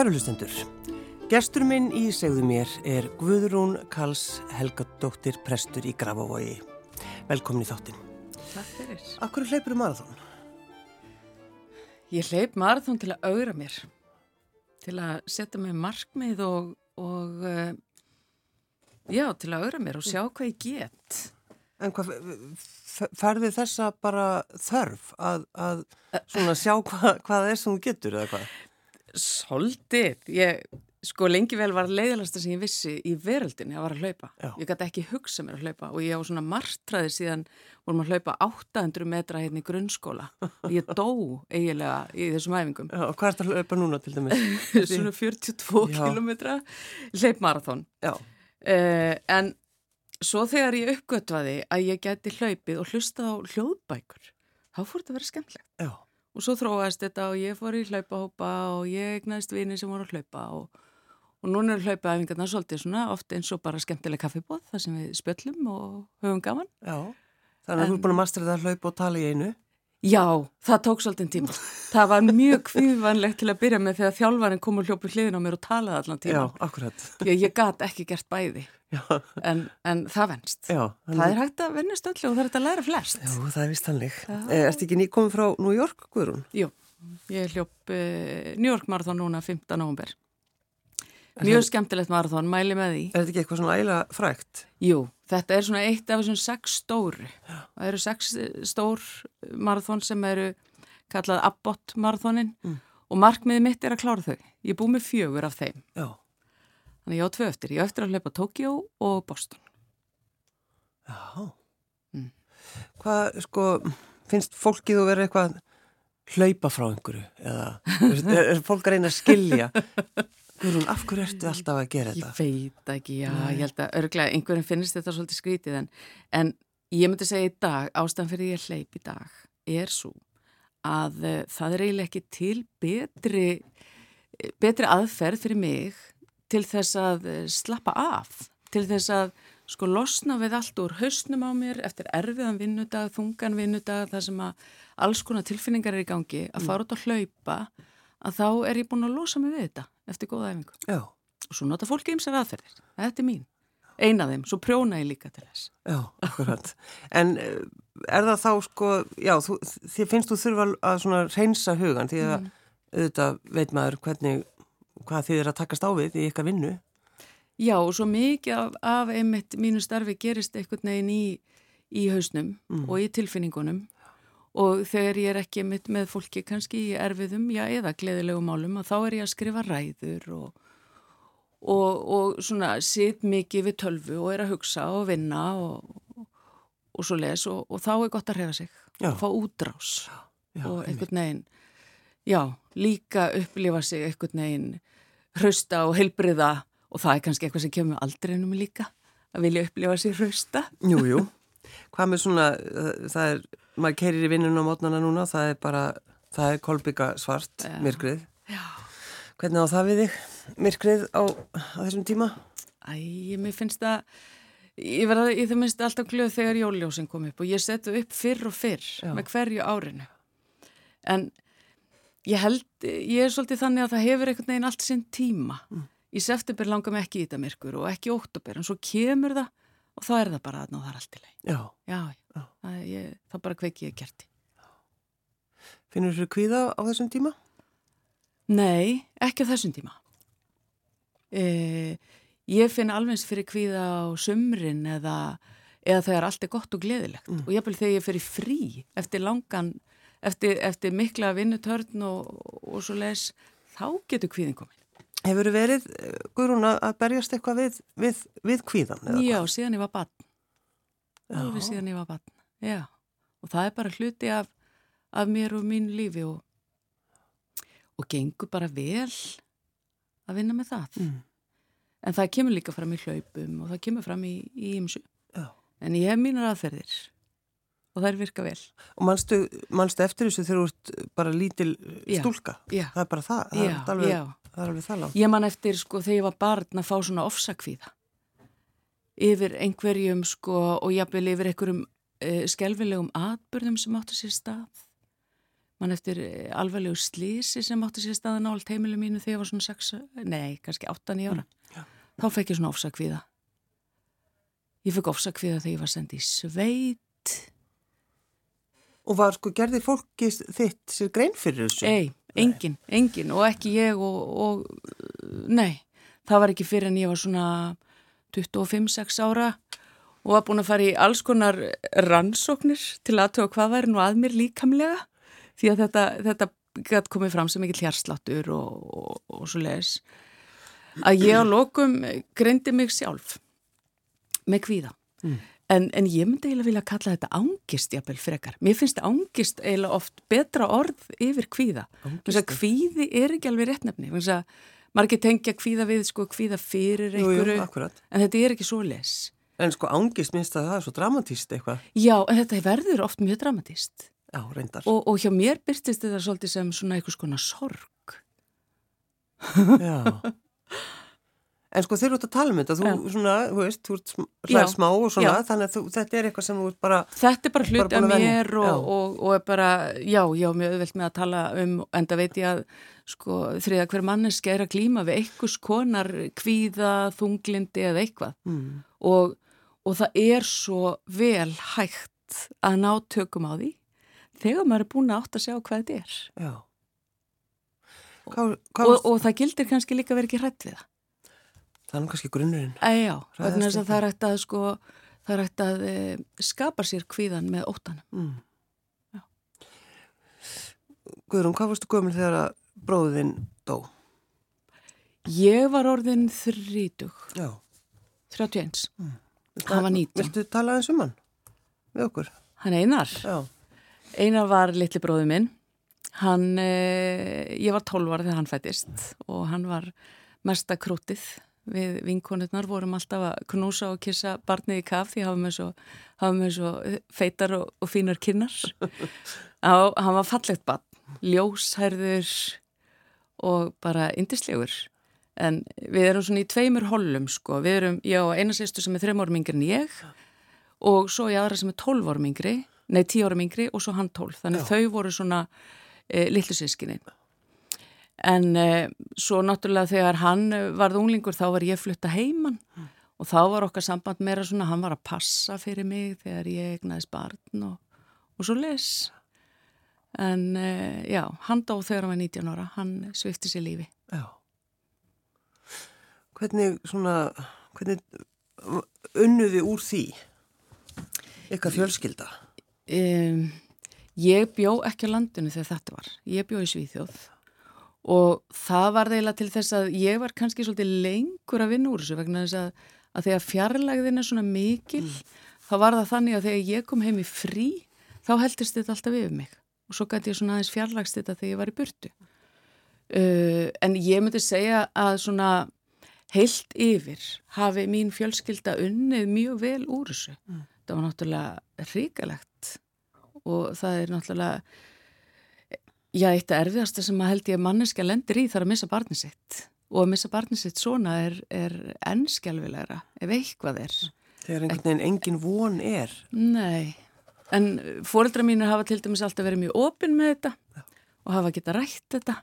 Kæru hlustendur, gestur minn í segðu mér er Guðrún Kals Helgadóttir prestur í Grafavogi. Velkomin í þáttin. Takk fyrir. Akkur hleypur um marathón? Ég hleyp marathón til að augra mér, til að setja mig markmið og, og uh, já, til að augra mér og sjá hvað ég get. En hvað, ferði þessa bara þörf að, að svona sjá hva, hvað það er sem þú getur eða hvað? Soldið, ég sko lengi vel var leiðalasta sem ég vissi í veröldinni að var að hlaupa. Já. Ég gæti ekki hugsa mér að hlaupa og ég á svona martraði síðan vorum að hlaupa 800 metra hérna í grunnskóla. Ég dó eiginlega í þessum æfingum. Já, og hvað er þetta að hlaupa núna til dæmis? svona 42 Já. kilometra hleypmarathon. Já, Uh, en svo þegar ég uppgötvaði að ég gæti hlaupið og hlustað á hljóðbækur, þá fór þetta að vera skemmtilegt. Og svo þróaðist þetta og ég fór í hlaupahópa og ég egnaðist vini sem voru að hlaupa og, og núna eru hlaupaæfingarna svolítið svona oft eins og bara skemmtileg kaffibóð þar sem við spjöllum og höfum gaman. já. Þannig að þú er búin að mastra þetta að hlaupa og tala í einu. Já, það tók svolítið tíma. Það var mjög kvíðvanlegt til að byrja með þegar þjálfarinn kom og hljópi hliðin á mér og talaði allan Já, tíma. akkurat. Ég, ég gat ekki gert bæði, Já, en, en það venst. já. Það er hægt að vinnast öllu og það er hægt að læra flest. Já, það er vist hannleik. Já. Erst ekki nýkominn frá New York, Guðrún? Jú, ég hljóp uh, New York Marathon núna 15. november. Mjög skemmtilegt marathon, mæli með því. Er þetta ekki eitthvað svona ægilega frægt? Jú, þetta er svona eitt af þessum sex stóru. Það eru sex eh, stór marathon sem eru kallað Abbott marathonin Mm. og markmiðið mitt er að klára þau. Ég er búið með fjögur af þeim. Já. Þannig ég á tvö eftir. Ég á eftir að hlaupa Tókjó og Boston. Já. Mm. Hvað, sko, finnst fólkið að vera eitthvað hlaupa frá einhverju? Eða er, er fólk að reyna að skilja? Guðrún, af hverju ertu alltaf að gera Ég þetta? veit ekki, já, Nei. ég held að örglega einhverjum finnst þetta svolítið skrítið en, en ég myndi segja í dag, ástæðan fyrir ég hleyp í dag er svo að uh, það er eiginlega ekki til betri, betri aðferð fyrir mig til þess að eh, slappa af, til þess að sko losna við allt úr hausnum á mér eftir erfiðan vinnudag, þungan vinnudag, það sem að alls konar tilfinningar er í gangi, að fara út að hlaupa, að þá er ég búin að losa mig við þetta eftir góða æfingu. Já, Og svo nota fólki ymsar aðferðir. Þetta er mín. Eina af þeim. Svo prjóna ég líka til þess. já, akkurat. En eh, er það þá, sko, já, þú, þið finnst þú þurfa að svona reynsa hugan því að Mm. auðvitað veit maður hvernig, hvað þið er að takast á við í ykkar vinnu. Já, og svo mikið af, af einmitt mínu starfi gerist einhvern veginn í, í hausnum Mm. og í tilfinningunum. Og þegar ég er ekki mitt með fólki kannski í erfiðum, já, eða gleðilegum málum, að þá er ég að skrifa ræður og, og, og svona sitt mikið við tölvu og er að hugsa og vinna og, og svo les og, og þá er gott að reyfa sig Já. og fá útrás. Já, og einhvern veginn, já, líka upplifa sig einhvern veginn hrausta og heilbriða og það er kannski eitthvað sem kemur aldrei ennum líka, að vilja upplifa sig hrausta. Jú, jú. Hvað með svona, það er, maður keirir í vinnunum á mótnana núna, það er bara, það er kolbygga svart, Já. myrkrið. Já. Hvernig á það við þig, myrkrið á, á þessum tíma? Æ, mér finnst það, ég verða, ég það minnst alltaf glöð þegar jóljósin kom upp og ég setu upp fyrr og fyrr Já. með hverju árinu. En ég held, ég er svolítið þannig að það hefur einhvern veginn allt sinn tíma. Mm. Í september langar mig ekki í þetta myrkur og ekki í óttobur, en svo kemur það og þá er það bara að ná það er allt í leið. Já, Já. Það, ég, það bara kveiki ég kerti. Finnur þú kvíða á þessum tíma? Nei, ekki á þessum tíma. E, ég finn alveg fyrir kvíða á sumrin eða, eða þegar allt er gott og gleðilegt. Mm. Og ég þegar ég fyrir frí eftir langan, eftir, eftir mikla vinnutörn og, og svo les, þá getur kvíðin komin. Hefur verið, Guðrún, að berjast eitthvað við, við, við kvíðan? Já, hvað? síðan ég var barn. Alveg síðan ég var barn. Já, og það er bara hluti af, af mér og mín lífi og, og gengur bara vel að vinna með það. Mm. En það kemur líka fram í hlaupum og það kemur fram í í ymsu. Já. En ég hef mínar aðferðir og þær virka vel. Og manstu, manstu eftir þessu þegar þú ert bara lítil stúlka? Já, Það er bara það, það, er, alveg, það er alveg það langt. Ég man eftir sko þegar ég var barn að fá svona ofsakvíða yfir einhverjum sko og jafnvel yfir einhverjum uh, skelfilegum atbyrðum sem áttu sér stað. mann eftir eh, alveglegu slísi sem átti sér staðan á allt heimilu mínu þegar ég var svona 6, nei, kannski 8-9 ára. Já. Þá fekk ég svona ofsakvíða. Ég fekk ofsakvíða þegar ég var sendið í sveit. Og var sko, gerði fólki þitt sér grein fyrir þessu? Ei, engin, engin og ekki ég og, og nei, það var ekki fyrir en ég var svona 25-6 ára og var búin að fara í alls konar rannsóknir til aðtöða hvað væri nú að mér líkamlega því að þetta, þetta gæti komið fram sem ekki hljársláttur og, og, og svo leiðis að ég á lokum greindi mig sjálf með kvíða Mm. en, en ég myndi eiginlega vilja kalla þetta ángist jafnvel frekar. Mér finnst ángist eiginlega oft betra orð yfir kvíða kvíði er ekki alveg réttnefni Þess að margir tengja kvíða við sko kvíða fyrir Jú, jú, einhverju akkurat. en þetta er ekki svo les En sko ángist minnst að það er svo dramatíst eitthvað. Já, en þetta verður oft mjög dramatíst Já, reyndar. og, og hjá mér byrtist þetta svolítið sem svona einhvers konar sorg Já. En sko þeir eru út að tala um þetta, þú Já. svona, þú veist, þú ert hlær smá og svona, Já. þannig að þú, þetta er eitthvað sem þú ert bara, Þetta er bara búin af mér og, Já. og, og er bara, já, já, mjög auðvelt með að tala um, enda veit ég að sko þriða hver manneski er að glíma við einhvers konar kvíða, þunglindi eða eitthvað mm, og, og það er svo vel hægt að ná tökum á því þegar maður er búin að átt að sjá hvað þetta er já. Hvað, og, og það gildir kannski líka verið ekki hrætt við það. Það er nú kannski grunnurinn. Æ, já, vegna þess að það er hægt að sko, það er hægt að e, skapa sér kvíðan með óttanum. Mm. Guðrún, hvað varstu gömul þegar að bróðin dó? Ég var orðin þrítug, Já. 31, Viltu- Hann var 19. Viltu tala eins um hann? Við okkur? hann Einar. Já. Einar var litli bróði minn. Hann, e, ég var 12 ára þegar hann fættist og hann var mesta krútið. Við vinkonurnar vorum alltaf að knúsa og kissa barnið í kaf því hafa með svo, svo feitar og, og fínar kinnar. Á, hann var fallegt barn, ljóshærður og bara indislegur. En við erum svona í tveimur hollum sko. Við erum, ég og eina sýstu sem er þreim árum yngri en ég og svo ég aðra sem er 12 árum yngri, nei 10 árum yngri og svo hann 12. Þannig Já. þau voru svona e, litlu sískinni. En e, svo náttúrulega þegar hann eh, varð unglingur þá var ég flutta heiman og þá var okkar samband meira svona, hann var að passa fyrir mig þegar ég egnaðist barn og, og svo les. En e, já, hann dó þegar hann var 19 ára, hann svifti sér lífi. Já. Hvernig svona, hvernig unnuði úr því? Eitthvað fjölskylda? Um, ég bjó ekki á landinu þegar þetta var. Ég bjó í Svíþjóð og það var þeila til þess að ég var kannski svolítið lengur að vinna úr þessu vegna þess að, að þegar fjarlægðin er svona mikil þá var það þannig að þegar ég kom heim í frí þá heldist þetta alltaf yfir mig og svo gæti ég svona aðeins fjarlægst þetta þegar ég var í burtu. Uh, en ég myndi segja að svona heilt yfir hafi mín fjölskylda unnið mjög vel úr þessu. Það var náttúrulega ríkalegt og það er náttúrulega já, eitt af erfiðasta sem að held ég manneska lendir í þar að missa barnið sitt og að missa barnið sitt svona er, er ennskjálfilegra ef eitthvað er. Þegar einhvern veginn engin von er. Nei, en fóreldra mínir hafa til dæmis alltaf verið mjög opinn með þetta og hafa geta rætt þetta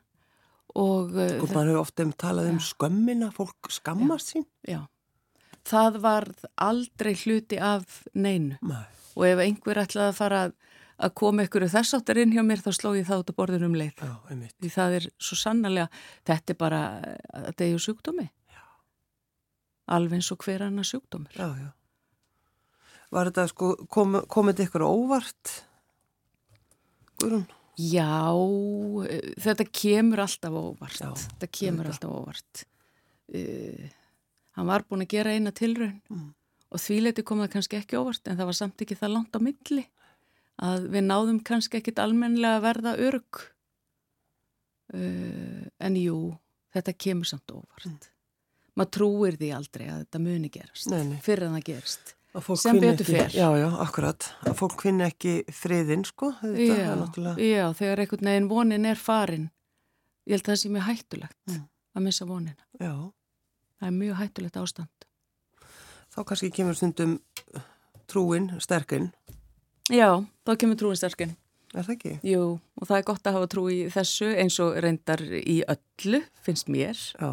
og uh, Og maður hefur ofta um talað um skömmina, fólk skammast sín. já, það var aldrei hluti af neinu. Nei. og ef einhver ætlaði að fara að, að koma ykkur þess áttar inn hjá mér þá sló ég það út á borðinu um leið Já, því það er svo sannarlega þetta er bara, er ju sjúkdómi já. alveg eins og hver annar sjúkdómur Já, já. Var þetta sko, kom, komið ykkur óvart? Guðrún? já, eh, þetta kemur alltaf óvart Já, þetta kemur alltaf óvart uh, hann var búin að gera eina tilraun Mm. og því leiti kom það kannski ekki óvart en það var samt ekki það langt á milli að við náðum kannski ekkit almennilega að verða örg uh, en jú þetta kemur samt óvart maður trúir því aldrei að þetta muni gerast Nei, nei. fyrir en það gerist Sem betur fer. Já, já, akkurat. Að fólk finni ekki friðinn, sko. Já, náttúrulega... já, þegar einhvern veginn vonin er farin ég held að það sé mjög hættulegt Mm. að missa vonina Já. það er mjög hættulegt ástand Þá kannski kemur stundum trúin, sterkinn. Já, þá kemur trúin sterkinn Er það ekki? Jú, og það er gott að hafa trú í þessu eins og reyndar í öllu, finnst mér. Já.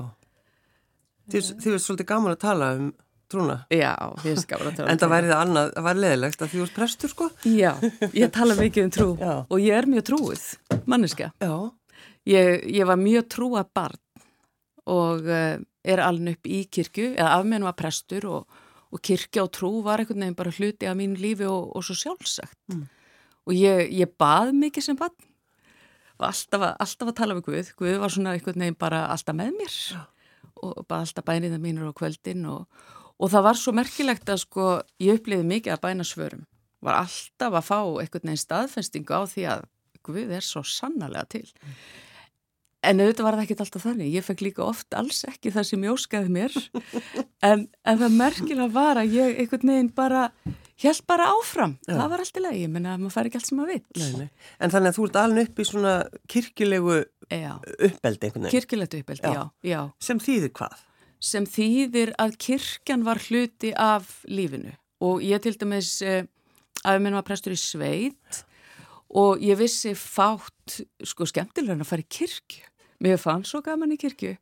Þið, þið er svolítið gaman að tala um trúna. Já, finnst gaman að tala um En það væri það annað, það væri leðilegt að þú ert prestur, sko? Já, ég tala mikið um trú Já. og ég er mjög trúið, manneska. Já. Ég, ég var mjög trúað barn og uh, er alveg upp í kirkju, eða afmenn var prestur og, og kirkja og trú var einhvern veginn bara hluti af mínu lífi og, og svo sjálfsagt. Mm. Og ég, ég bað mikið sem barn og alltaf, alltaf að tala við Guð. Guð var svona einhvern veginn bara alltaf með mér og bað alltaf bæniða mínur á kvöldin og, og það var svo merkilegt að sko ég uppliði mikið að bæna svörum. Var alltaf að fá einhvern veginn staðfestingu á því að Guð er svo sannarlega til. En auðvitað var það ekkert alltaf þannig. Ég fekk líka oft alls ekki það sem ég óskaði mér. En, en það merkilega var að ég einhvern veginn bara, held bara áfram. Já. Það var allt í lagi. Ég menna að maður fær ekki allt sem maður nei. En þannig að þú ert alveg upp í svona kirkilegu Já, uppbeldi einhvern veginn. kirkilegt uppeldi, Já. já. Sem þýðir hvað? Sem þýðir að kirkjan var hluti af lífinu. Og ég til dæmis, eh, að minn var prestur í sveit og ég vissi fátt, sko skemmtilega að fara í kirkju. Mér fann svo gaman í kirkju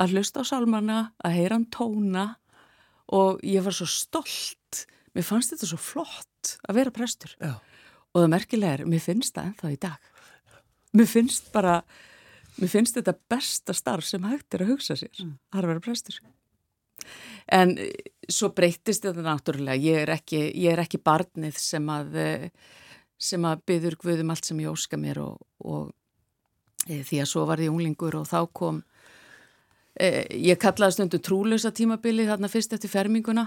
að hlusta á sálmana, að heyra hann tóna og ég var svo stolt. Mér fannst þetta svo flott að vera prestur. Já. Og það merkilega er, mér finnst það ennþá í dag. Mér finnst bara, mér finnst þetta besta starf sem hægt er að hugsa sér, mm. að vera prestur. En eh, svo breytist þetta náttúrulega, ég er ekki, ég er ekki barnið sem að, eh, sem að byður Guðum allt sem ég óska mér og, og því að svo var ég unglingur og þá kom, e, ég kallaði stundu trúlösa tímabili þarna fyrst eftir ferminguna,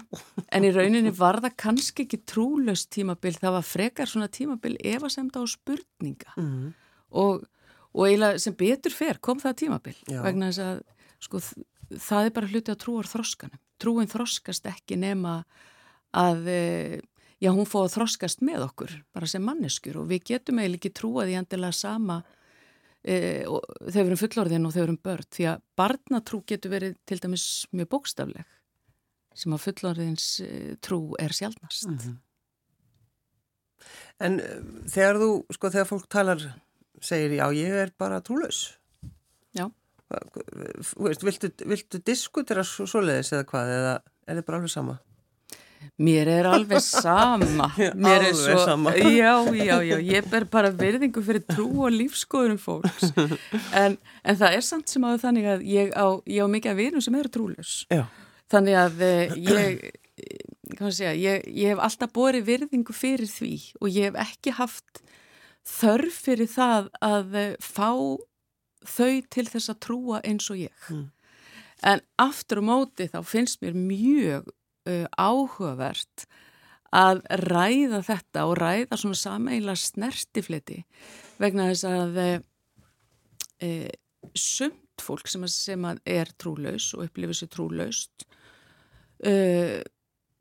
en í rauninni var það kannski ekki trúlös tímabil, það var frekar svona tímabil efasemda og spurninga Mm. og, og eiginlega sem betur fer kom það tímabil Já. vegna þess að sko, það er bara hluti að trúar þroskanum trúin þroskast ekki nema að e, já, hún fóð að þroskast með okkur bara sem manneskjur og við getum eiginlega ekki trúað í endilega sama e, og, þegar við erum fullorðin og þegar við erum börn því að barnatrú getur verið til dæmis mjög bókstafleg sem að fullorðins e, trú er sjálfnast Mhm. En uh, þegar þú, sko, þegar fólk talar, segir já, ég er bara trúlaus. Já. Viltu, viltu diskutera svo, svoleiðis eða hvað, eða er þið bara alveg sama? Mér er alveg sama. Mér er alveg sama. Já, já, já, ég ber bara verðingu fyrir trú og lífskoðunum fólks. En, en það er samt sem að þannig að ég á, ég á mikið af vinum sem eru trúlaus. Já. Þannig að eh, ég, sé ég, ég, hef alltaf borið virðingu fyrir því og ég hef ekki haft þörf fyrir það að eh, fá þau til þess að trúa eins og ég. Mm. En aftur á móti þá finnst mér mjög uh, áhugavert að ræða þetta og ræða svona sameila snertifleti vegna þess að uh, uh, sumt fólk sem, sem er trúlaus og upplifir sér trúlaust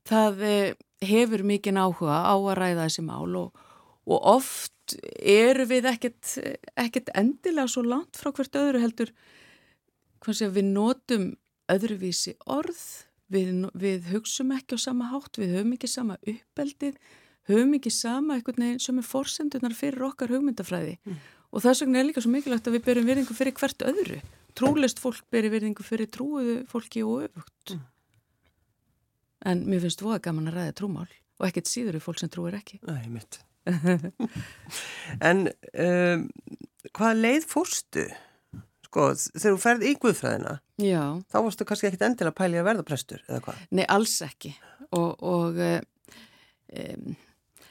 það uh, hefur mikinn áhuga á að ræða þessi mál og, og oft eru við ekkert, ekkert endilega svo langt frá hvert öðru heldur sé við notum öðruvísi orð við, við hugsum ekki á sama hátt við höfum ekki sama uppeldið höfum ekki sama einhvern veginn sem er forsendunar fyrir okkar hugmyndafræði. Og þess vegna er líka svo mikilvægt að við berum virðingu fyrir hvert öðru. Trúlist fólk beri virðingu fyrir trúuðu fólki og öfugt. En mér finnst voða gaman að ræða trúmál og ekkert síður er fólk sem trúir ekki. Nei, mitt. en um, hvað leið fórstu? Sko, þegar þú ferð í Guðfræðina, Já, þá varstu kannski ekkit endilega pæli að verða prestur, eða hvað? nei alls ekki og, og um,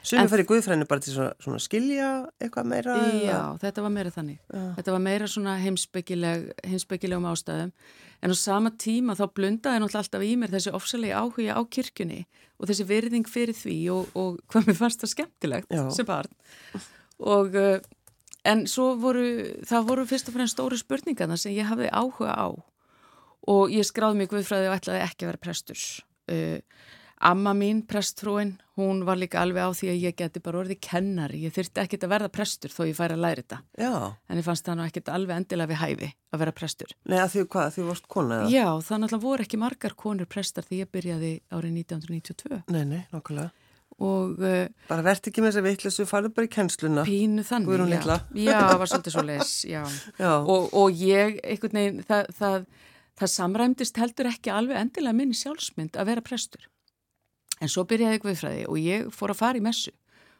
Sumi En- fer í Guðfræðinu bara til svona, svona skilja eitthvað meira? Já, þetta var meira þannig. Já. Þetta var meira svona heimspekileg, heimspekilegum ástæðum. En á sama tíma þá blundaði náttúrulega alltaf í mér þessi ofsalegi áhuga á kirkjunni og þessi virðing fyrir því og, og hvað mér fannst það skemmtilegt Já. sem barn. Og, uh, en svo voru, það voru fyrst og fremst stóru spurningarna sem ég hafði áhuga á og ég skráði mig guðfræði og ætlaði ekki að vera prestur. Uh, Amma mín, prestfrúin, hún var líka alveg á því að ég geti bara orðið kennari. Ég þyrti ekkit að verða prestur þó ég færi að læra þetta. Já, En ég fannst það nú ekkit alveg endilega við hæfi að vera prestur. nei að því hvað, því þú varst kona eða? Já, það náttúrulega voru ekki margar konur prestar því ég byrjaði árið 1992. Nei, nei, nokkulega. Og uh, Bara verðt ekki með þess að vittlesu, farðu bara í kennsluna. pínu þannig. Já. Já, það var svolítið svo leis, já. Já, Og, og ég, einhvern veginn, það, það, það samræmdist heldur ekki alveg endilega minni sjálfsmynd að vera prestur. En svo byrjaði ég guðfræði og ég fór að fara í messu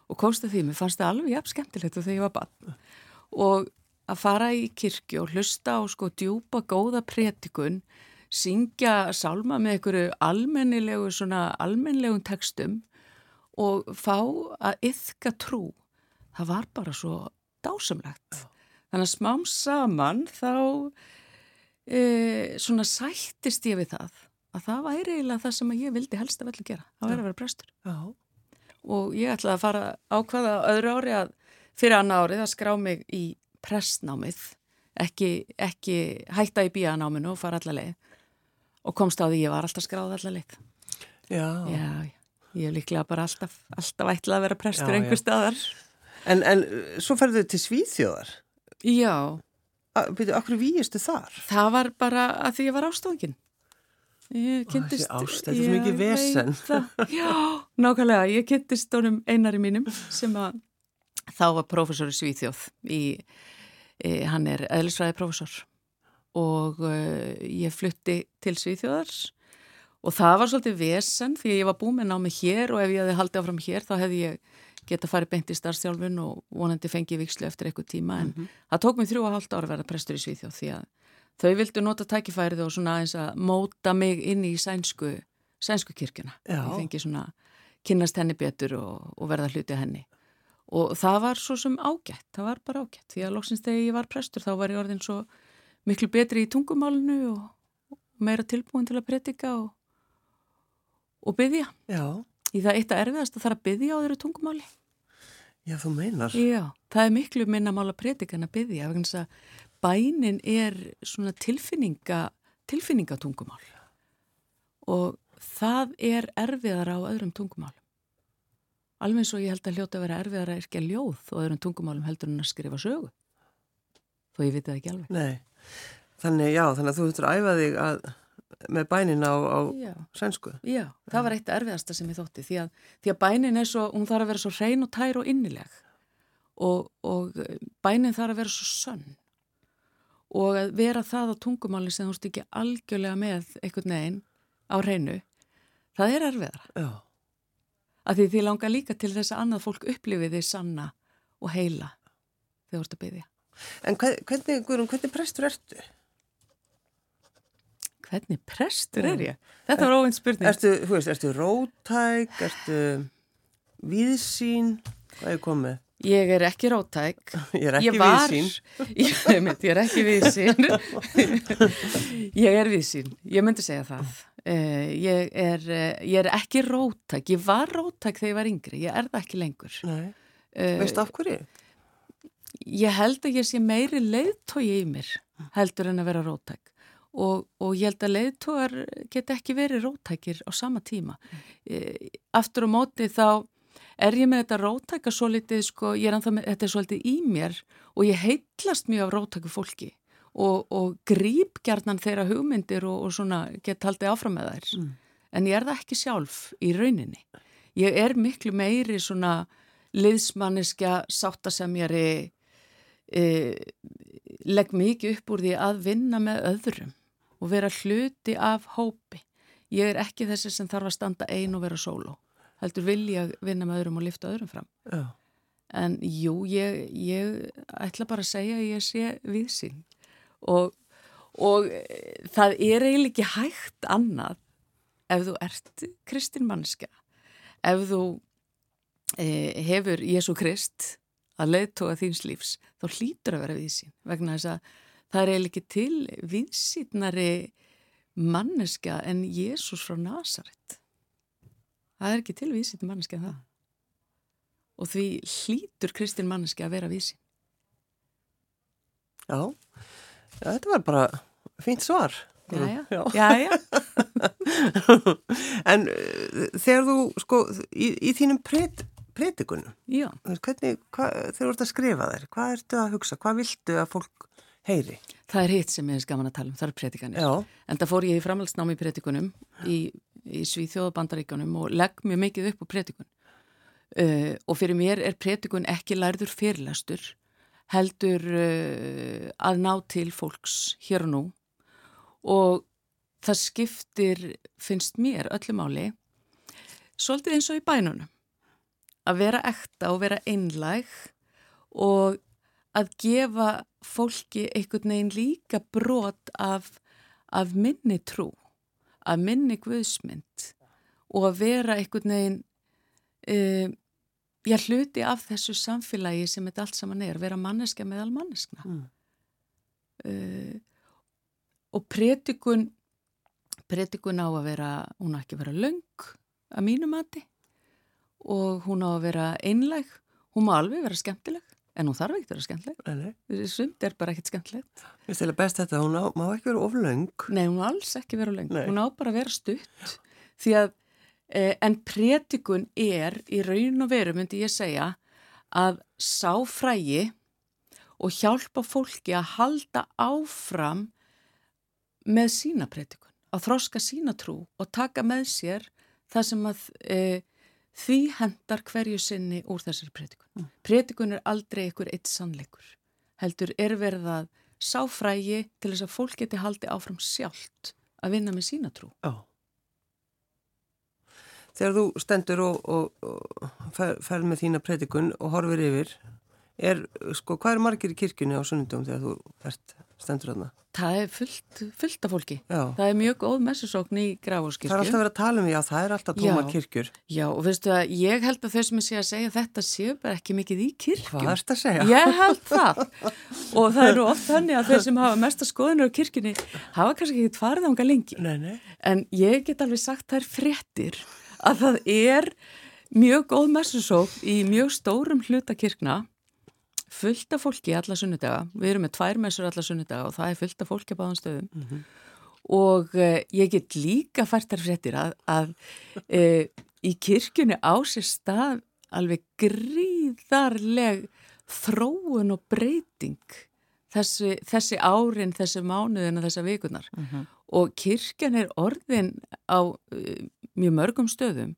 og komst að því, mér fannst það alveg jafn skemmtilegt þegar ég var bann. Og að fara í kirkju og hlusta á sko djúpa góða pretikun, syngja sálma með einhverju almennilegu, svona almennilegum textum og fá að yfka trú. Það var bara svo dásamlegt. Þannig að smám saman þá e, svona sættist ég við það að það væri eiginlega það sem ég vildi helst að velja gera. Það væri að vera prestur. já, Og ég ætlaði að fara ákvaða öðru ári að fyrir annar árið að skrá mig í prestnámið, ekki, ekki hætta í bíanáminu og fara allar leið. Og komst á því ég var alltaf skráð allar leið. já. Já, ég er líklega bara alltaf, alltaf ætlað að vera prestur Já, einhver já. staðar. En, en uh, svo ferðu til Svíþjóðar. Já, Byrju, akkur víistu þar? það var bara að því ég var ástókin. Ég kynntist... þessi ást, þetta er svo mikið vesen. það. Já, nákvæmlega, ég kynntist honum einari mínum sem að þá var prófessor í Svíþjóð í, e, hann er eðlisfræði prófessor og e, ég flutti til Svíþjóðar og það var svolítið vesen því að ég var búin með námi hér og ef ég hefði haldið áfram hér þá hefði ég geta farið beint í starfstjálfun og vonandi fengið vikslu eftir eitthvað tíma en það tók mig þrjú og hálft ára að vera prestur í Svíþjóð því að þau vildu nota tækifærið og svona aðeins að móta mig inn í sænsku, sænsku kirkjuna. Já. Ég fengi svona kynnast henni betur og, og verða hluti af henni. Og það var svo sem ágætt, það var bara ágætt því að loksins þegar ég var prestur þá var ég orðin svo miklu betri í tungumálinu og, og meira tilbúin til að predika og, og byggja. Já, Í það eitt að erfiðast að það er að byggja á þeirra tungumáli. já, þú meinar. Já, það er miklu minna mál að predika en að byggja að bænin er svona tilfinninga, tilfinningatungumál og það er erfiðara á öðrum tungumálum. Alveg eins og ég held að hljóta að vera erfiðara að yrkja ljóð og öðrum tungumálum heldur en að skrifa sögu. Þó ég viti það ekki alveg. Nei, þannig, já, þannig að þú þurftur að æfa þig að, með bænin á, á Já, sænsku. já, það var eitt erfiðasta sem ég þótti því að, því að bænin er svo, hún þarf að vera svo hrein og tær og innileg og, og bænin þarf að vera svo sönn og að vera það á tungumáli sem þú ekki algjörlega með einhvern veginn á hreinu, það er erfiðara. Já, að því því langar líka til þess að annað fólk upplifi því sanna og heila þegar þú ert að byggja. en hver- hvernig, Guðrún, hvernig prestur ertu? Hvernig prestur er ég? Þetta var óvind spurning. Ertu, þú veist, ertu rótæk, ertu víðsýn, hvað er komið? Ég er ekki rótæk. Ég er ekki ég var, víðsýn. Ég, ég, ég er ekki víðsýn. ég er víðsýn. Ég myndi segja það. Uh, ég, er, uh, ég er ekki rótæk. Ég var rótæk þegar ég var yngri. Ég er það ekki lengur. Nei, Uh, veistu af hverju? ég held að ég sé meiri leiðtói í mér heldur en að vera rótæk og, og ég held að leiðtóar get ekki verið rótækir á sama tíma. E, aftur á móti þá er ég með þetta rótæka svo litið sko, ég er ennþá með þetta svo litið í mér og ég heitlast mjög af rótæku fólki og, og gríp gjarnan þeirra hugmyndir og, og svona get haldið áfram með þær. Mm. en ég er það ekki sjálf í rauninni. Ég er miklu meiri svona liðsmanniska sáttasemjari e, legg mikið upp úr því að vinna með öðrum og vera hluti af hópi. Ég er ekki þessi sem þarf að standa ein og vera sóló. Heldur vil ég vinna með öðrum og lifta öðrum fram. Já, En jú, ég, ég ætla bara að segja að ég sé viðsýn og, og eh, það er eiginlega ekki hægt annað ef þú ert kristin mannska, ef þú e, hefur Jésu Krist að leiðtóa þíns lífs, þá hlýtur að vera viðsýn vegna þess að það er eiginlega ekki til viðsýnari manneska en Jésús frá Nazaret. Það er ekki til viðsýn manneska en það og því hlýtur kristin manneski að vera vísi. já, já, þetta var bara fínt svar. Jæja, Já. jæja. en uh, þegar þú, sko, í, í þínum Já, veist, hvernig, hva, þegar þú ert að skrifa þær, hvað ertu að hugsa, hvað viltu að fólk heyri? það er hitt sem ég er gaman að tala um, það er predikanir. Já, En það fór ég í framhaldsnámi í predikunum í, í Svíþjóða bandaríkunum og legg mjög mikið upp á predikun. uh, og fyrir mér er prétikun ekki lærður fyrirlastur heldur uh, að ná til fólks hér og nú og það skiptir, finnst mér öllum áli, svolítið eins og í bænunum að vera ekta og vera einlæg og að gefa fólki einhvern veginn líka brot af, af minni trú, af minni guðsmynd og að vera einhvern veginn uh, ég hluti af þessu samfélagi sem þetta allt saman er, vera manneska meðal manneskna. Mm. uh, og pretikun pretikun á að vera hún á ekki að vera laung að mínu mati og hún á að vera einleg hún má alveg vera skemmtileg en hún þarf ekki að vera skemmtileg þessi sund er bara ekkit skemmtilegt. Veist eða best þetta, hún á, má ekki vera oflaung Nei, hún má alls ekki vera laung, hún á bara að vera stutt. Því að Eh, en prétikun er í raun og veru, myndi ég segja, að sá frægi og hjálpa fólki að halda áfram með sína prétikun, að þroska sína trú og taka með sér það sem að e, því hendar hverju sinni úr þessari prétikun. Mm. Prétikun er aldrei einhver eitt sannleikur, heldur er verið að sá frægi til þess að fólk geti haldi áfram sjálft að vinna með sína trú. Já. Þegar þú stendur og, og, og fer, fer með þína predikun og horfir yfir er, sko, hvað er margir í kirkjunni á sunnundum þegar þú ert stendur aðna? Það er fullt, fullt af fólki já. það er mjög góð messusókn í Grafóskirkju Það er alltaf verið að tala um, já, það er alltaf tóma já. kirkjur Já, og veistu að ég held að þau sem sé að segja þetta séu bara ekki mikið í kirkjum Hvað er þetta að segja? Ég held það og það eru oft þannig að þau sem hafa mesta skoðunur á kirkjunni hafa kannski ekki farið ánga lengi nei, nei. en ég get alveg sagt þær fréttir að það er mjög góð messusók í mjög stórum hlutakirkna fullt af fólki alla sunnudaga við erum með tvær messur alla sunnudaga og það er fullt af fólki á báðan stöðum mm -hmm. og eh, ég get líka færtar fréttir að, að eh, í kirkjunni á sér stað alveg gríðarleg þróun og breyting þessi, þessi árin, þessi mánuðin og þessa vikunar mm -hmm. og kirkjan er orðin á uh, mjög mörgum stöðum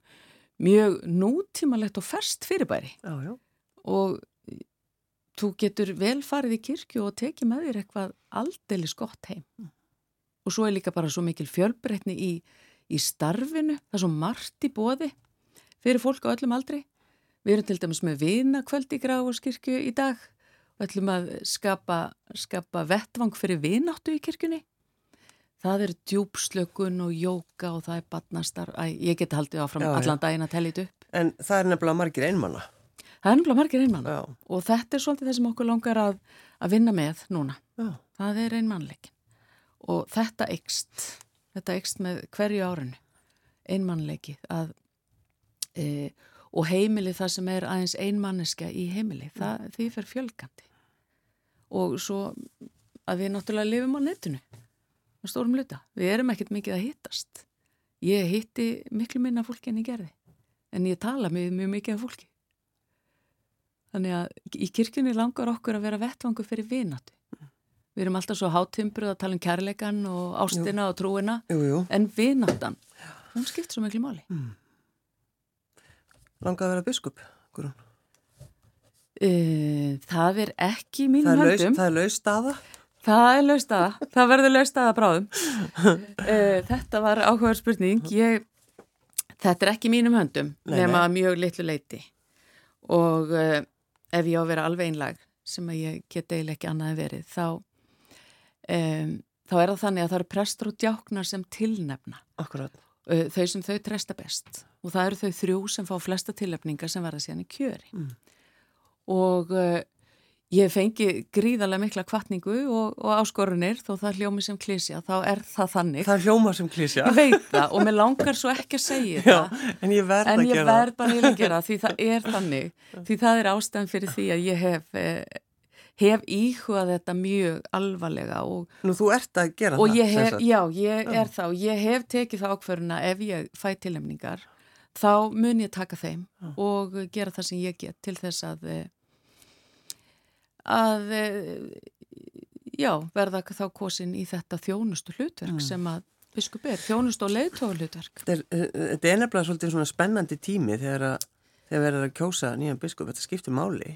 mjög nútímalegt og ferst fyrirbæri já, já. og þú getur vel farið í kirkju og tekið með þér eitthvað aldeilis gott heim mm. og svo er líka bara svo mikil fjölbreytni í, í starfinu, það er svo margt í bóði fyrir fólk á öllum aldri við erum til dæmis með vinakvöld í Grafórskirkju í dag og ætlum að skapa, skapa vettvang fyrir vináttu í kirkjunni Það er djúpslökun og jóka og það er badnastar. Æ, ég geti haldið áfram já, allan daginn að tellja þetta upp. En það er nefnilega margir einmanna. Það er nefnilega margir einmanna já. og þetta er svolítið það sem okkur langar að, að vinna með núna. Já. Það er einmannleikin og þetta ekst, þetta ekst með hverju árunni, einmannleiki að, e, og heimili það sem er aðeins einmanniska í heimili, það, því fer fjölgandi og svo að við náttúrulega lifum á netinu á stórum luta. Við erum ekkert mikið að hittast. Ég hitti miklu minna fólki en ég gerði. En ég tala með mjög mikið af fólki. Þannig að í kirkjunni langar okkur að vera vettvangu fyrir vinatu. Við erum alltaf svo hátimbruð að tala um kærleikan og ástina jú. og trúina. Jú, jú. En vinatan, hún skipt svo miklu máli. Mm. Langar að vera biskup, Guðrún? Uh, það er ekki mín höndum. Það er laust staða? Það er laust aða, það verður laust aða bráðum. uh, þetta var áhugaður spurning. Ég, þetta er ekki mínum höndum nei, nema mjög litlu leiti og uh, ef ég á að vera alveg einlag sem að ég get eiginlega ekki annað en verið þá, um, þá er það þannig að það eru prestur og djáknar sem tilnefna. Akkurat. Þau sem þau treysta best og það eru þau þrjú sem fá flesta tilnefningar sem verða síðan í kjöri. Mm. Og Ég fengi gríðarlega mikla kvartningu og, og áskorunir þó það hljómi sem klísja, þá er það þannig. Það hljóma sem klísja. Ég veit það og mér langar svo ekki að segja Já, það. En ég verð að gera það. En ég verð bara að gera það því það er þannig. Því það er ástæðan fyrir því að ég hef, eh, hef íhugað þetta mjög alvarlega. Og, Nú þú ert að gera það. Hef, já, ég er þá. Ég hef tekið það ákverðuna ef ég fæ tilemningar, þá mun ég taka þeim og gera það sem ég get til þess að eh, að eh, já, verða þá kosin í þetta þjónustu hlutverk mm. sem að biskup er, þjónustu og leiðtóðu hlutverk Þetta er, eh, þetta er nefnilega svolítið svona spennandi tími þegar að þegar verður að kjósa nýjan biskup, þetta skiptir máli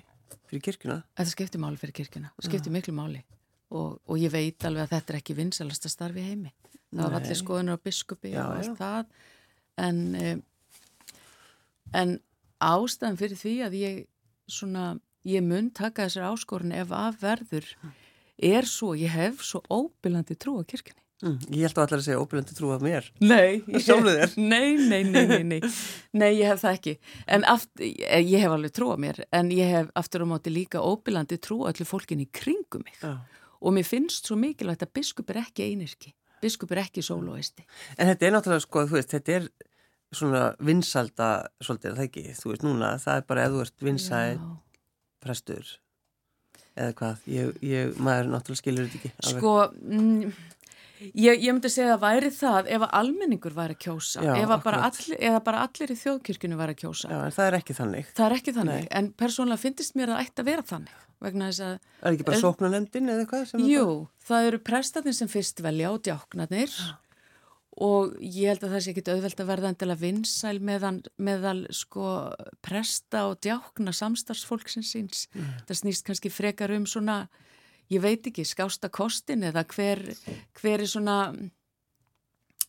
fyrir kirkuna. Þetta skiptir máli fyrir kirkuna, skiptir ja. miklu máli og, og ég veit alveg að þetta er ekki vinsalasta starfi heimi. Það var allir skoðunar á biskupi já, og allt já. það en, en ástæðan fyrir því að ég svona, ég mun taka þessar áskorun ef að verður er svo, ég hef svo óbylandi trú á kirkuna Mm, ég held að allar að segja óbyrjandi trú af mér. Nei, ég, nei, nei, nei, nei, nei, nei, ég hef það ekki. En aftur, ég hef alveg trú af mér, en ég hef aftur á móti líka óbyrjandi trú allir fólkin í kringum mig. Já. Og mér finnst svo mikilvægt að biskup er ekki einirki, biskup er ekki sólóisti. En þetta er náttúrulega, sko, þú veist, þetta er svona vinsalda, svolítið, það ekki, þú veist, núna, það er bara eða þú ert vinsæð, prestur, eða hvað, ég, ég, maður náttúrulega skilur þetta ekki. Sko, mm, Ég, ég myndi segja að væri það ef að almenningur væri að kjósa, Já, bara allir, eða bara allir í þjóðkirkunu væri að kjósa. Já, en það er ekki þannig. Það er ekki þannig, Nei. en persónulega finnst mér að það ætti að vera þannig. Vegna þess að... Er ekki bara sóknarnefndin eða hvað? Jú, bara... það eru prestatinn sem fyrst velja á djáknarnir og ég held að það sé ekki auðvelt að verða endilega vinsæl meðan, meðal sko presta og djákna samstarfsfólksins síns. Mm. Það snýst kannski frekar um svona ég veit ekki, skásta kostin eða hver, hver er svona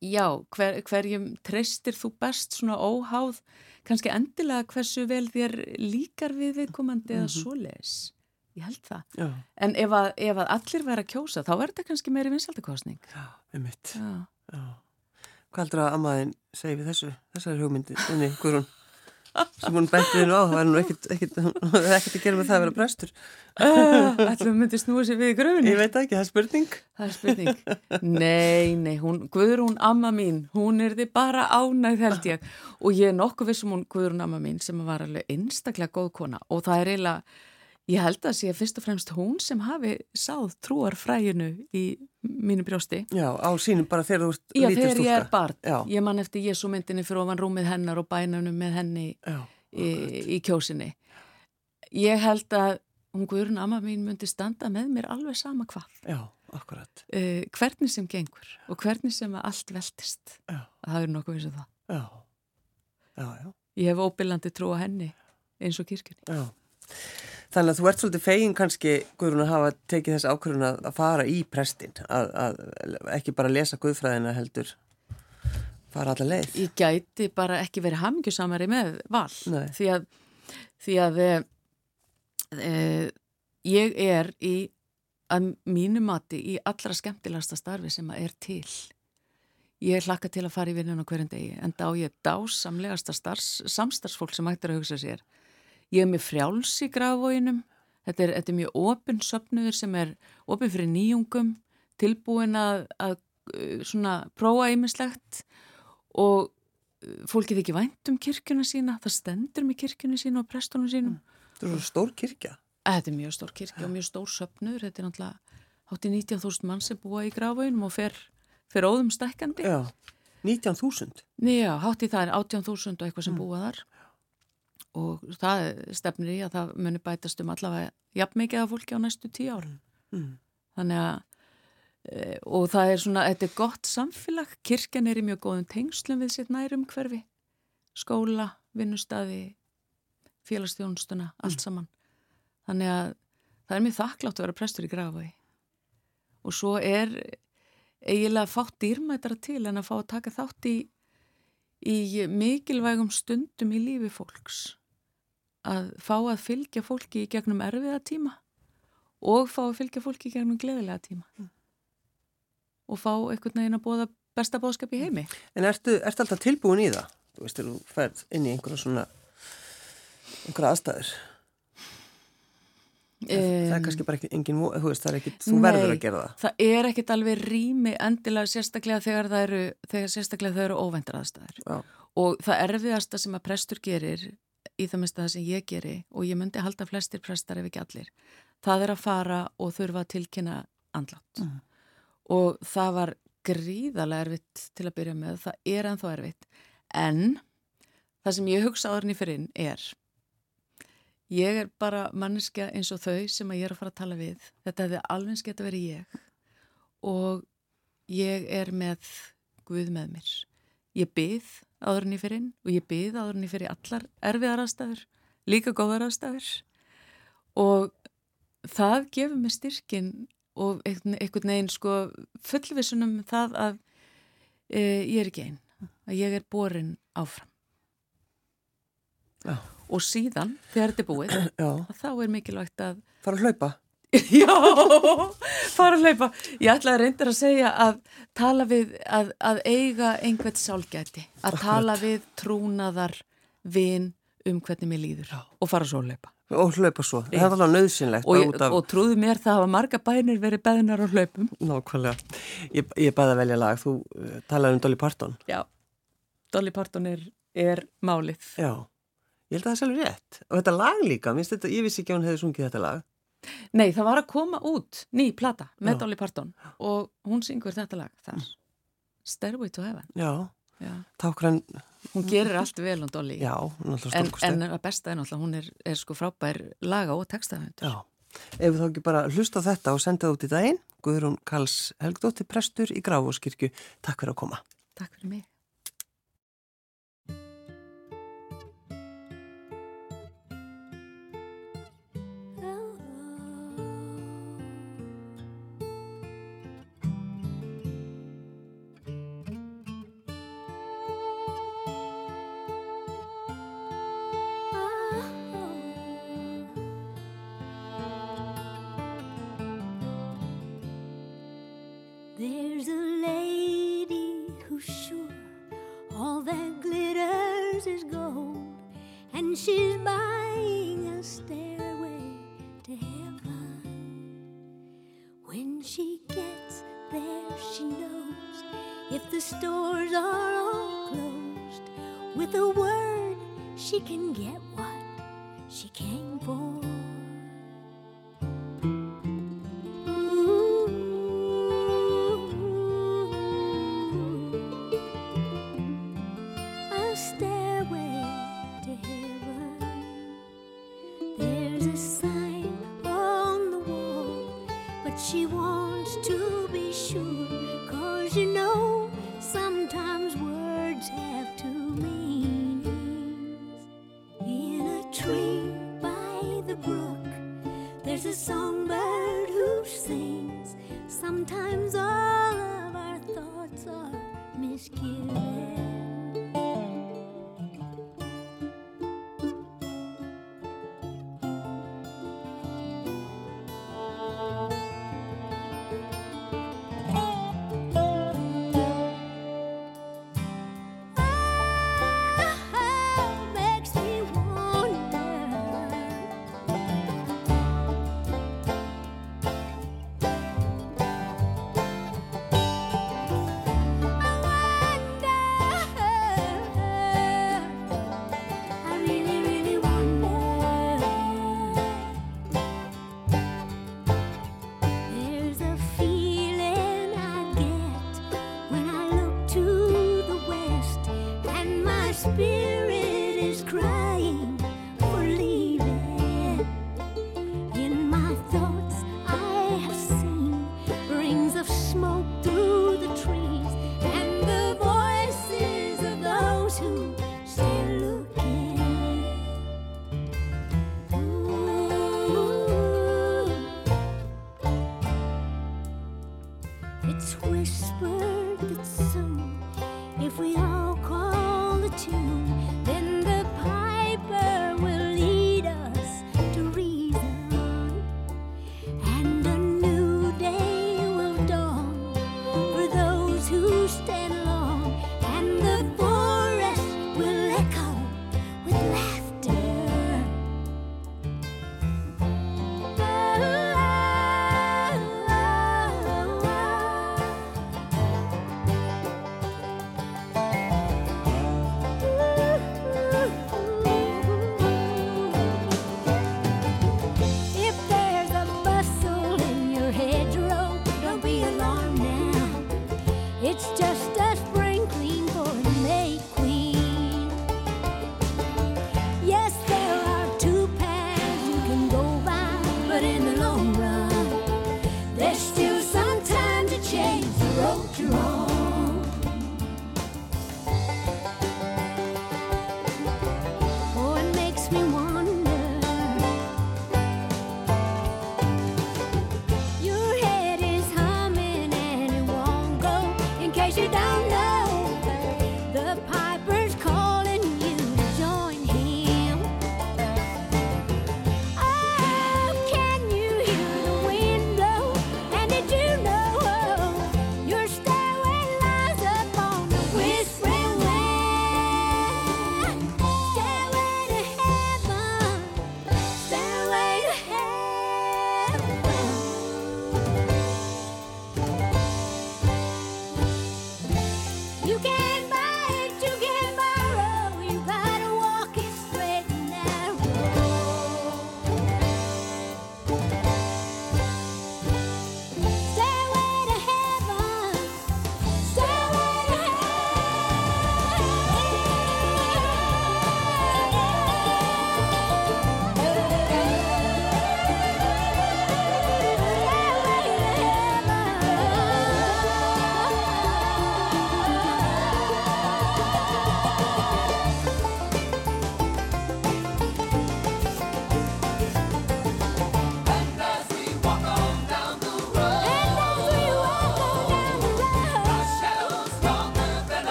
já, hver, hverjum treystir þú best svona óháð kannski endilega hversu vel þér líkar við viðkomandi eða mm -hmm. svoleis ég held það, já. en ef að, ef að allir væri að kjósa, þá verður þetta kannski meiri vinsaldakostning Já, um mitt Hvað heldur að Ammaðin segi við þessu, þessari hugmyndi, unni, Guðrún? sem hún bætti þínu á, það var nú ekkert ekkert að gera með það að vera prestur. Ætlum við myndi snúa sér við í gröfunni Ég veit ekki, það er spurning. Það er spurning. Nei, nei, hún, Guðrún amma mín hún er þið bara ánægð held ég. Og ég er nokkuð vissum hún Guðrún amma mín sem var alveg einstaklega góð kona. Og það er eiginlega Ég held að sé fyrst og fremst hún sem hafi sáð trúarfræginu í mínu brjósti. Já, á sínum bara þegar þú ert lítið stúlka. Já, þegar ég er barn. Já. Ég man eftir Jésu myndinni fyrir ofan rúmið hennar og bænunum með henni Já, í, í kjósinni. Ég held að hún Guðrun amma mín myndi standa með mér alveg sama hvað. Já, akkurat. Uh, hvernig sem gengur og hvernig sem allt veltist. Já. Það er nokkuð eins og það. Já, já, já. Ég hef óbillandi trú á henni eins og kirkjunni. Já. Þannig að þú ert svolítið fegin kannski, Guðrún, að hafa tekið þess ákvörðun að fara í prestin, að, að ekki bara lesa Guðfræðina heldur, fara alla leið. Ég gæti bara ekki verið hamingjusamari með val, Nei. því að, því að e, e, ég er í, að mínu mati, í allra skemmtilegasta starfi sem að er til. Ég hlakka til að fara í vinnun á hverjum degi, en þá ég dásamlegasta samstarfsfólk sem ættir að hugsa sér Ég er með frjáls í grafvóinum, þetta er, þetta er mjög opinn söpnuður sem er opinn fyrir nýjungum, tilbúin að, að uh, svona prófa ýmislegt og uh, fólkið ekki vænt um kirkjuna sína, það stendur með kirkjuna sína og prestunum sínum. Þetta er svo stór kirkja. Þetta er mjög stór kirkja og mjög stór söpnuður, þetta er náttúrulega hátti 19.000 mann sem búa í grafvóinum og fer, fer óðum stekkandi. Já, 19.000? Já, hátti það er 18.000 og eitthvað sem mm. búa þar og það stefnir í að það muni bætast um allavega jafn mikið af fólki á næstu tíu árum. Mm. þannig að e, og það er svona, þetta er gott samfélag. Kirkjan er í mjög góðum tengslum við sitt nærum hverfi skóla, vinnustadi félagsstjónstuna, allt mm. saman. Þannig að það er mjög þakklátt að vera prestur í Grafæi og svo er eiginlega fátt dýrmætara til en að fá að taka þátt í í mikilvægum stundum í lífi fólks að fá að fylgja fólki í gegnum erfiða tíma og fá að fylgja fólki í gegnum gleðilega tíma mm. og fá einhvern veginn að bóða besta bóðskap í heimi. En ertu, ertu alltaf tilbúin í það? Þú veist, þú færð inn í einhverja svona einhverja aðstæður Um, það er kannski bara ekki engin, þú veist, það er ekki, þú nei, verður að gera það. Það er ekkit alveg rými endilega sérstaklega þegar það eru, þegar sérstaklega þau eru óvæntar aðstæður. Já. Og það erfiðasta sem að prestur gerir í það mesta það sem ég geri og ég myndi halda flestir prestar ef ekki allir það er að fara og þurfa að tilkynna andlátt. Mm. og það var gríðarlega erfitt til að byrja með, það er ennþá erfitt. En það sem ég hugsa áðurinn í fyrinn er ég er bara manneskja eins og þau sem ég er að fara að tala við. Þetta hefði alveg skemmt að vera ég. Og ég er með Guð með mér. Ég byð áður en ég fyrir inn og ég byð áður en ég fyrir allar erfiðar aðstæður, líka góðar aðstæður og það gefur mig styrkin og einhvern veginn sko fullvisunum það að e, ég er ekki einn, að ég er borin áfram. Já. Og síðan, þegar þetta er búið, Já. þá er mikilvægt að Fara að hlaupa. Já, fara að hlaupa. Ég ætlaði reyndir að segja að tala við, að, að eiga einhvert sálgæti, að Akkurat. tala við trúnaðar vin um hvernig mér líður Já. og fara svo að hlaupa. Og hlaupa svo. Það er alveg nöðsynlegt. Og, af- og trúðu mér það hafa marga bænir verið beðnar á hlaupum. Nákvæmlega. Ég, ég bæði að velja lag. Þú uh, talaði um Dolly Parton. Já, Dolly Parton er, er málið. Já. Ég held að það er selvi rétt. Og þetta lag líka, minnst þetta, ég vissi ekki að hún hefði sungið þetta lag. Nei, það var að koma út ný plata með. Dolly Parton og hún syngur þetta lag þar. Stairway to Heaven. Já. Já. Tákran, Hún gerir allt vel hún Dolly. já, En, en að besta er náttúrulega, hún er, er sko frábær laga og textaföndur. Já. Ef við þá ekki bara hlusta þetta og senda það út í daginn, Guðrún Karls Helgdóttir prestur í Grafóskirkju. Takk fyrir að koma. Takk fyrir mig. All that glitters is gold, and she's buying a stairway to heaven. When she gets there, she knows if the stores are all closed, with a word, she can get